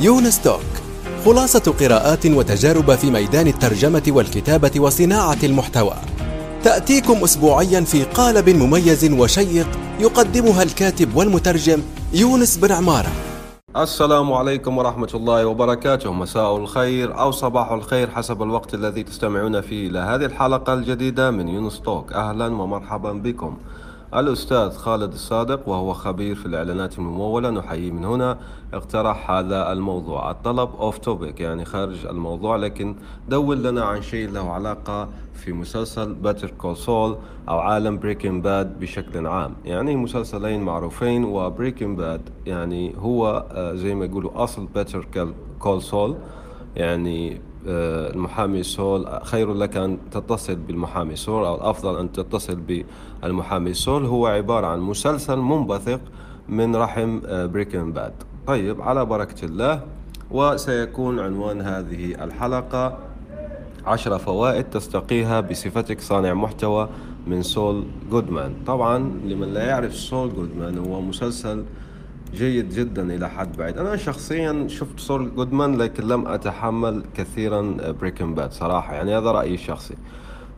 يونس توك خلاصة قراءات وتجارب في ميدان الترجمة والكتابة وصناعة المحتوى. تأتيكم أسبوعيا في قالب مميز وشيق يقدمها الكاتب والمترجم يونس بن عمارة. السلام عليكم ورحمة الله وبركاته. مساء الخير أو صباح الخير حسب الوقت الذي تستمعون فيه إلى هذه الحلقة الجديدة من يونس توك أهلا ومرحبا بكم. الأستاذ خالد الصادق وهو خبير في الإعلانات الممولة نحييه من هنا اقترح هذا الموضوع. الطلب off topic يعني خارج الموضوع لكن دول لنا عن شيء له علاقة في مسلسل Better Call أو عالم Breaking Bad بشكل عام. يعني مسلسلين معروفين و Breaking Bad يعني هو آه، زي ما يقولوا أصل Better Call Saul يعني المحامي سول خير لك أن تتصل بالمحامي سول أو الأفضل أن تتصل بالمحامي سول. هو عبارة عن مسلسل منبثق من رحم Breaking Bad طيب على بركة الله وسيكون عنوان هذه الحلقة عشرة فوائد تستقيها بصفتك صانع محتوى من سول جودمان. طبعا لمن لا يعرف سول جودمان هو مسلسل جيد جدا إلى حد بعيد. أنا شخصيا شفت سول جودمان لكن لم أتحمل كثيرا Breaking Bad صراحة. يعني هذا رأيي الشخصي.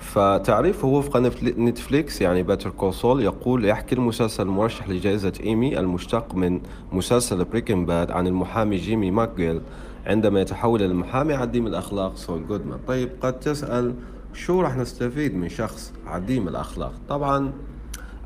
فتعريفه وفق نتفليكس يعني Better Call Saul يقول يحكي المسلسل المرشح لجائزة إيمي المشتق من مسلسل Breaking Bad عن المحامي جيمي ماكجيل عندما يتحول إلى المحامي عديم الأخلاق سول جودمان طيب قد تسأل شو راح نستفيد من شخص عديم الأخلاق؟ طبعا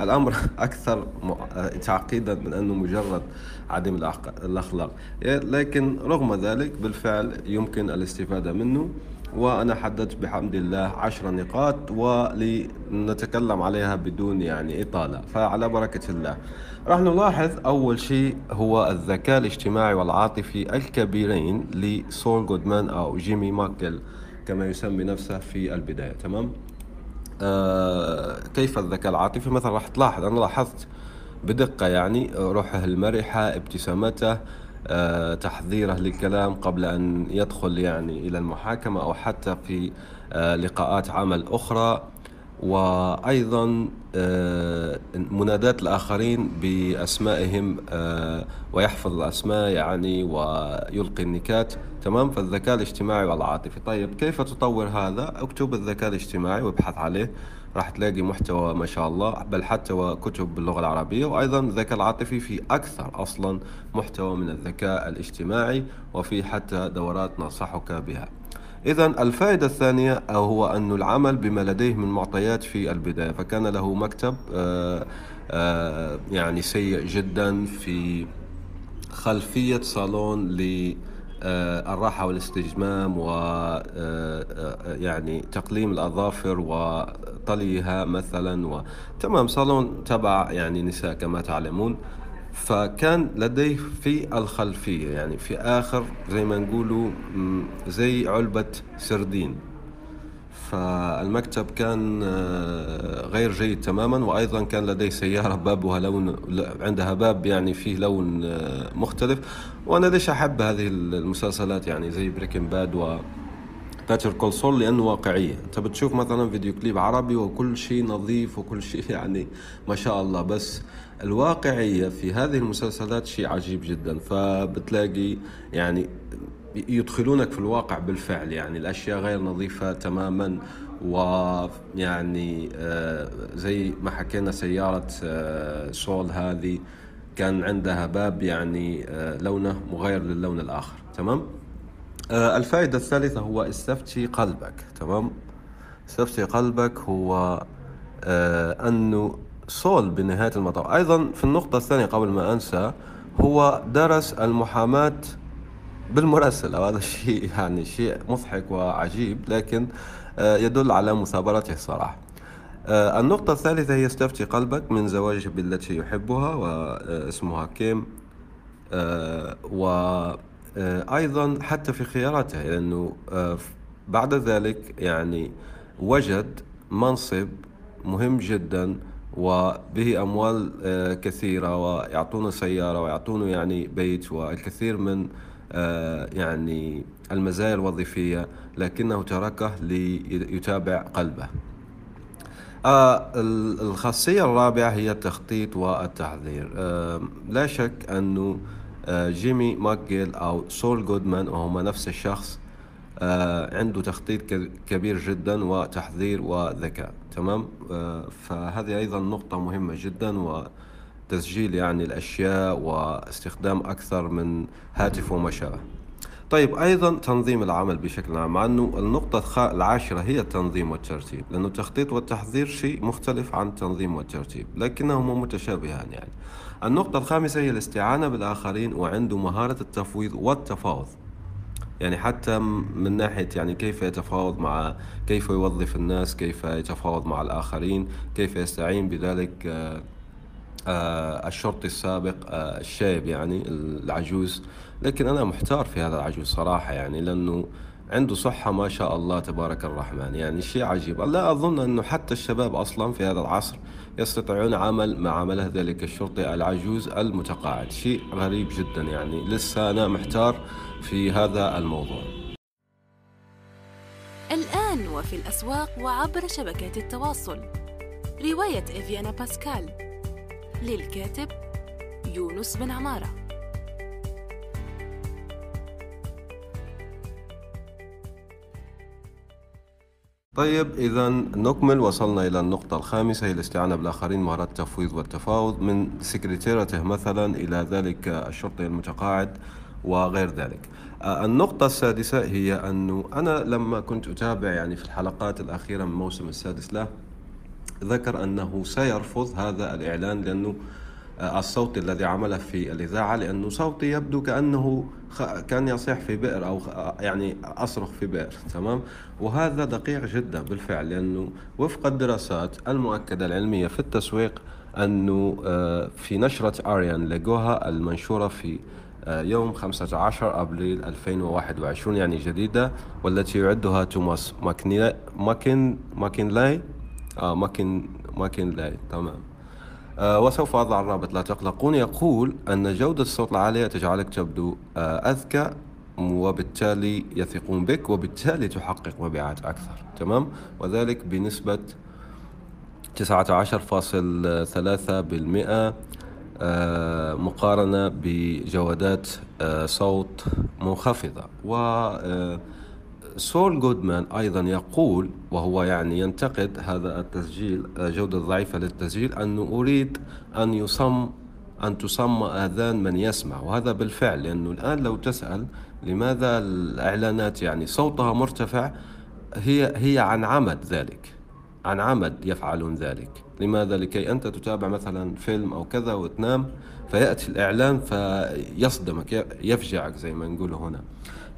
الأمر أكثر تعقيدا من أنه مجرد عدم الأخلاق. لكن رغم ذلك بالفعل يمكن الاستفادة منه وأنا حددت بحمد الله عشر نقاط ولنتكلم عليها بدون يعني إطالة. فعلى بركة الله. راح نلاحظ أول شيء هو الذكاء الاجتماعي والعاطفي الكبيرين لسول جودمان أو جيمي ماكل كما يسمي نفسه في البداية. تمام؟ آه كيف الذكاء العاطفي؟ مثلا راح تلاحظ أنا لاحظت بدقة يعني روحه المرحة ابتسامته آه، تحذيره للكلام قبل أن يدخل يعني إلى المحاكمة أو حتى في آه، لقاءات عمل أخرى. وأيضا آه، مناداة الآخرين بأسمائهم ويحفظ الأسماء يعني ويلقي النكات. تمام؟ فالذكاء الاجتماعي والعاطفي. طيب كيف تطور هذا؟ اكتب الذكاء الاجتماعي وابحث عليه. راح تلاقي محتوى ما شاء الله بل حتى وكتب باللغة العربية. وأيضا الذكاء العاطفي في أكثر أصلا محتوى من الذكاء الاجتماعي وفي حتى دورات ننصحك بها. إذا الفائدة الثانية هو أن العمل بما لديه من معطيات في البداية فكان له مكتب آه، آه، يعني سيء جدا في خلفية صالون ل آه، الراحة والاستجمام و يعني تقليم الأظافر وطليها مثلا وتمام صالون تبع يعني نساء كما تعلمون. فكان لديه في الخلفية يعني في آخر زي ما نقولوا زي علبة سردين. فالمكتب كان آه، غير جيد تماما وأيضا كان لديه سيارة بابها لون عندها باب يعني فيه لون آه، مختلف. وأنا ليش أحب هذه المسلسلات؟ يعني زي Breaking Bad و Better Call Saul لأنه واقعية. أنت بتشوف مثلا فيديو كليب عربي وكل شيء نظيف وكل شيء يعني ما شاء الله بس الواقعية في هذه المسلسلات شيء عجيب جدا. فبتلاقي يعني يدخلونك في الواقع بالفعل. يعني الأشياء غير نظيفة تماما. ويعني آه، زي ما حكينا سيارة آه، سول هذه كان عندها باب يعني آه، لونه مغاير للون الآخر. تمام؟ الفائدة الثالثة هو استفتي قلبك تمام؟ استفتي قلبك هو انه سول بنهاية المطاف. أيضا في النقطة الثانية قبل ما أنسى هو درس المحاماة بالمراسل. وهذا الشيء يعني شيء مضحك وعجيب لكن آه، يدل على مثابرته الصراحة. آه، النقطة الثالثة هي استفتي قلبك من زواجه بالتي يحبها واسمها كيم آه، وأيضا حتى في خياراته لأنه بعد ذلك يعني وجد منصب مهم جدا وبه أموال كثيرة ويعطونه سيارة ويعطونه يعني بيت والكثير من آه، يعني المزايا الوظيفية لكنه تركه ليتابع قلبه. آه الخاصية الرابعة هي التخطيط والتحضير. آه لا شك أنه آه، جيمي ماكجيل أو سول جودمان وهما نفس الشخص آه، عنده تخطيط كبير جدا وتحضير وذكاء. تمام؟ فهذه أيضا نقطة مهمة جدا وتسجيل يعني الأشياء واستخدام أكثر من هاتف وما شابه طيب أيضا تنظيم العمل بشكل عام مع أنه النقطة العاشرة هي التنظيم والترتيب لأنه التخطيط والتحضير شيء مختلف عن التنظيم والترتيب لكنهما متشابهان يعني. النقطة الخامسة هي الاستعانة بالآخرين وعنده مهارة التفويض والتفاوض. يعني حتى من ناحية يعني كيف يتفاوض مع كيف يوظف الناس كيف يتفاوض مع الآخرين كيف يستعين بذلك آه، الشرطي السابق آه، الشايب يعني العجوز. لكن أنا محتار في هذا العجوز صراحة يعني لأنه عنده صحة ما شاء الله تبارك الرحمن. يعني شيء عجيب. لا أظن أنه حتى الشباب أصلا في هذا العصر يستطيعون عمل ما عمله ذلك الشرطي العجوز المتقاعد. شيء غريب جدا يعني. لسه أنا محتار في هذا الموضوع. الآن وفي الأسواق وعبر شبكات التواصل. رواية إفيانا باسكال. للكاتب يونس بن عمارة. طيب إذا نكمل. وصلنا إلى النقطة الخامسة هي الاستعانة بالآخرين مهارات التفويض والتفاوض. من سكرتيرته مثلا إلى ذلك الشرطي المتقاعد وغير ذلك. آه، النقطة السادسة هي أنه أنا لما كنت أتابع يعني في الحلقات الأخيرة من الموسم السادس له ذكر أنه سيرفض هذا الإعلان لأنه آه، الصوت الذي عمله في الإذاعة لأنه صوتي يبدو كأنه كان يصيح في بئر أو يعني أصرخ في بئر تمام؟ وهذا دقيق جدا بالفعل لأنه وفق الدراسات المؤكدة العلمية في التسويق أنه آه، في نشرة أريان لقوها المنشورة في آه، يوم 15 أبريل 2021 يعني جديدة والتي يعدها توماس ماكن ماكن ماكنلاي آه ماكن ماكنلاي تمام. آه وسوف أضع الرابط لا تقلقون. يقول أن جودة الصوت العالية تجعلك تبدو آه أذكى وبالتالي يثقون بك وبالتالي تحقق مبيعات أكثر تمام؟ وذلك بنسبة 19.3% آه مقارنة بجودات آه صوت منخفضة. و آه سول جودمان أيضا يقول وهو يعني ينتقد هذا التسجيل جودة ضعيفة للتسجيل أنه أريد أن يصم أن تصم آذان من يسمع وهذا بالفعل لأنه الآن لو تسأل لماذا الإعلانات يعني صوتها مرتفع هي هي عن عمد ذلك عن عمد يفعلون ذلك. لماذا؟ لكي أنت تتابع مثلا فيلم أو كذا وتنام فيأتي الإعلان فيصدمك يفجعك زي ما نقول هنا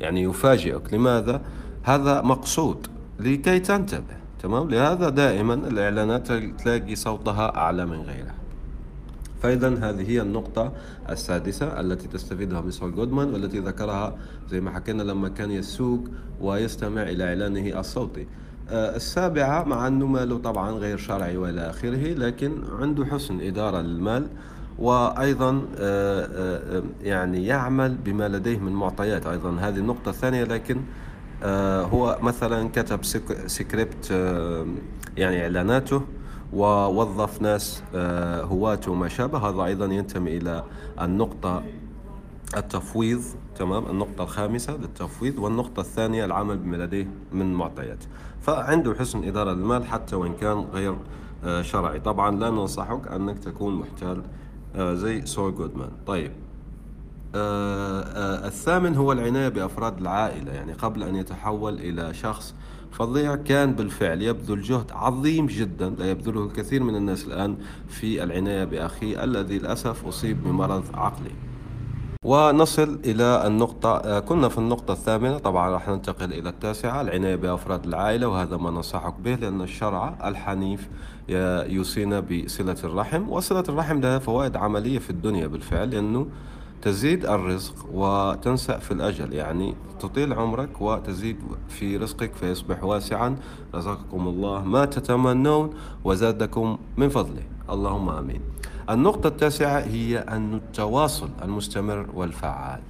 يعني يفاجئك. لماذا؟ هذا مقصود لكي تنتبه تمام؟ لهذا دائما الإعلانات تلاقي صوتها أعلى من غيرها. فإذا هذه هي النقطة السادسة التي تستفيدها ميسول جودمان والتي ذكرها زي ما حكينا لما كان يسوق ويستمع إلى إعلانه الصوتي. آه، السابعة مع أنه ماله طبعا غير شرعي وإلى آخره لكن عنده حسن إدارة للمال وأيضا آه، آه، يعني يعمل بما لديه من معطيات. أيضا هذه النقطة الثانية لكن هو مثلا كتب سكريبت يعني إعلاناته ووظف ناس هواة وما شابه. هذا أيضا ينتمي إلى النقطة التفويض تمام؟ النقطة الخامسة للتفويض والنقطة الثانية العمل بما لديه من معطيات. فعنده حسن إدارة للمال حتى وإن كان غير آه، شرعي. طبعا لا ننصحك أنك تكون محتال آه، زي سول جودمان. طيب. آه، الثامن هو العناية بأفراد العائلة يعني قبل أن يتحول إلى شخص فظيع كان بالفعل يبذل جهد عظيم جدا لا يبذله الكثير من الناس الآن في العناية بأخيه الذي للأسف أصيب بمرض عقلي. ونصل إلى النقطة آه، كنا في النقطة الثامنة طبعا راح ننتقل إلى التاسعة العناية بأفراد العائلة وهذا ما ننصحك به لأن الشرع الحنيف يوصينا بصلة الرحم وصلة الرحم لها فوائد عملية في الدنيا بالفعل لأنه تزيد الرزق وتنسأ في الأجل يعني تطيل عمرك وتزيد في رزقك فيصبح واسعا. رزقكم الله. ما تتمنون وزادكم من فضله. اللهم آمين. النقطة التاسعة هي أن التواصل المستمر والفعال.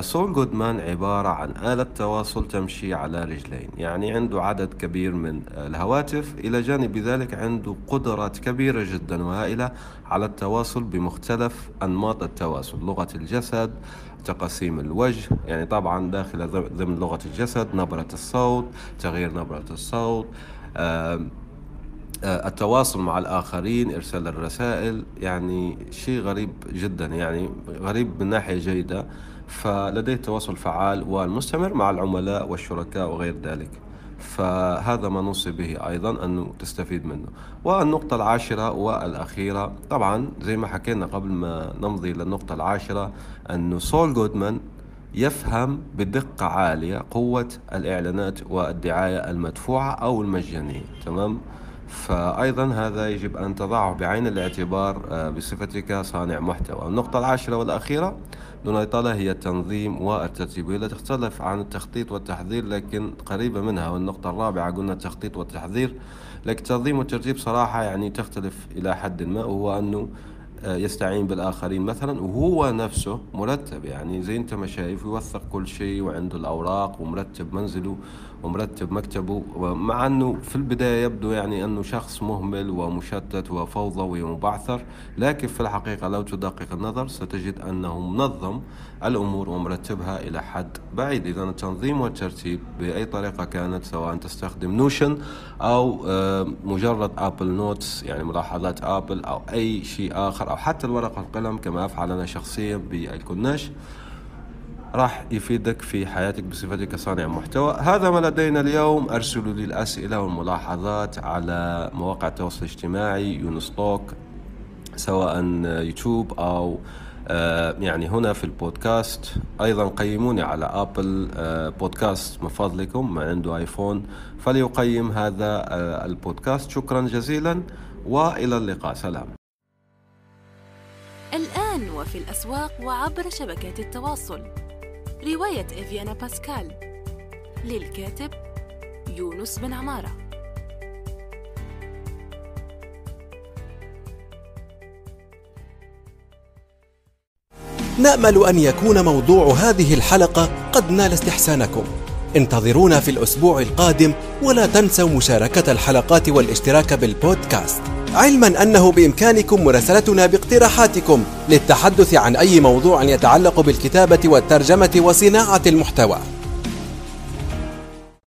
سول جودمان عبارة عن آلة تواصل تمشي على رجلين. يعني عنده عدد كبير من الهواتف إلى جانب ذلك عنده قدرات كبيرة جدا وهائلة على التواصل بمختلف أنماط التواصل لغة الجسد تقاسيم الوجه يعني طبعا داخل ضمن لغة الجسد نبرة الصوت تغيير نبرة الصوت التواصل مع الآخرين إرسال الرسائل يعني شيء غريب جدا يعني غريب من ناحية جيدة. فلديه تواصل فعال والمستمر مع العملاء والشركاء وغير ذلك. فهذا ما نوصي به أيضا أنه تستفيد منه. والنقطة العاشرة والأخيرة طبعا زي ما حكينا قبل ما نمضي للنقطة العاشرة أنه سول جودمان يفهم بدقة عالية قوة الإعلانات والدعاية المدفوعة أو المجانية. تمام؟ فأيضا هذا يجب أن تضعه بعين الاعتبار آه، بصفتك صانع محتوى. النقطة العاشرة والأخيرة دون إطالة هي التنظيم والترتيب. لا تختلف عن التخطيط والتحضير لكن قريبة منها. والنقطة الرابعة قلنا التخطيط والتحضير. لكن التنظيم والترتيب صراحة يعني تختلف إلى حد ما. وهو أنه آه، يستعين بالآخرين مثلا. وهو نفسه مرتب. يعني زي أنت ما شايف يوثق كل شيء وعنده الأوراق ومرتب منزله. ومرتب مكتبه مع أنه في البداية يبدو يعني أنه شخص مهمل ومشتت وفوضوي ومبعثر لكن في الحقيقة لو تدقق النظر ستجد أنه منظم الأمور ومرتبها إلى حد بعيد. إذا التنظيم والترتيب بأي طريقة كانت سواء تستخدم Notion أو آه، مجرد Apple Notes يعني ملاحظات أبل أو أي شيء آخر أو حتى الورقة القلم كما أفعل أنا شخصيا بالكناش راح يفيدك في حياتك بصفتك صانع محتوى. هذا ما لدينا اليوم. أرسلوا لي الأسئلة والملاحظات على مواقع التواصل الاجتماعي يونستوك سواء يوتيوب أو آه، يعني هنا في البودكاست. أيضا قيموني على أبل آه، بودكاست من فضلكم من عنده آيفون. فليقيم هذا آه، البودكاست. شكرا جزيلا وإلى اللقاء. سلام. الآن وفي الأسواق وعبر شبكات التواصل. رواية إفيانا باسكال للكاتب يونس بن عمارة. نأمل أن يكون موضوع هذه الحلقة قد نال استحسانكم. انتظرونا في الأسبوع القادم ولا تنسوا مشاركة الحلقات والاشتراك بالبودكاست. علما أنه بإمكانكم مراسلتنا باقتراحاتكم للتحدث عن أي موضوع يتعلق بالكتابة والترجمة وصناعة المحتوى.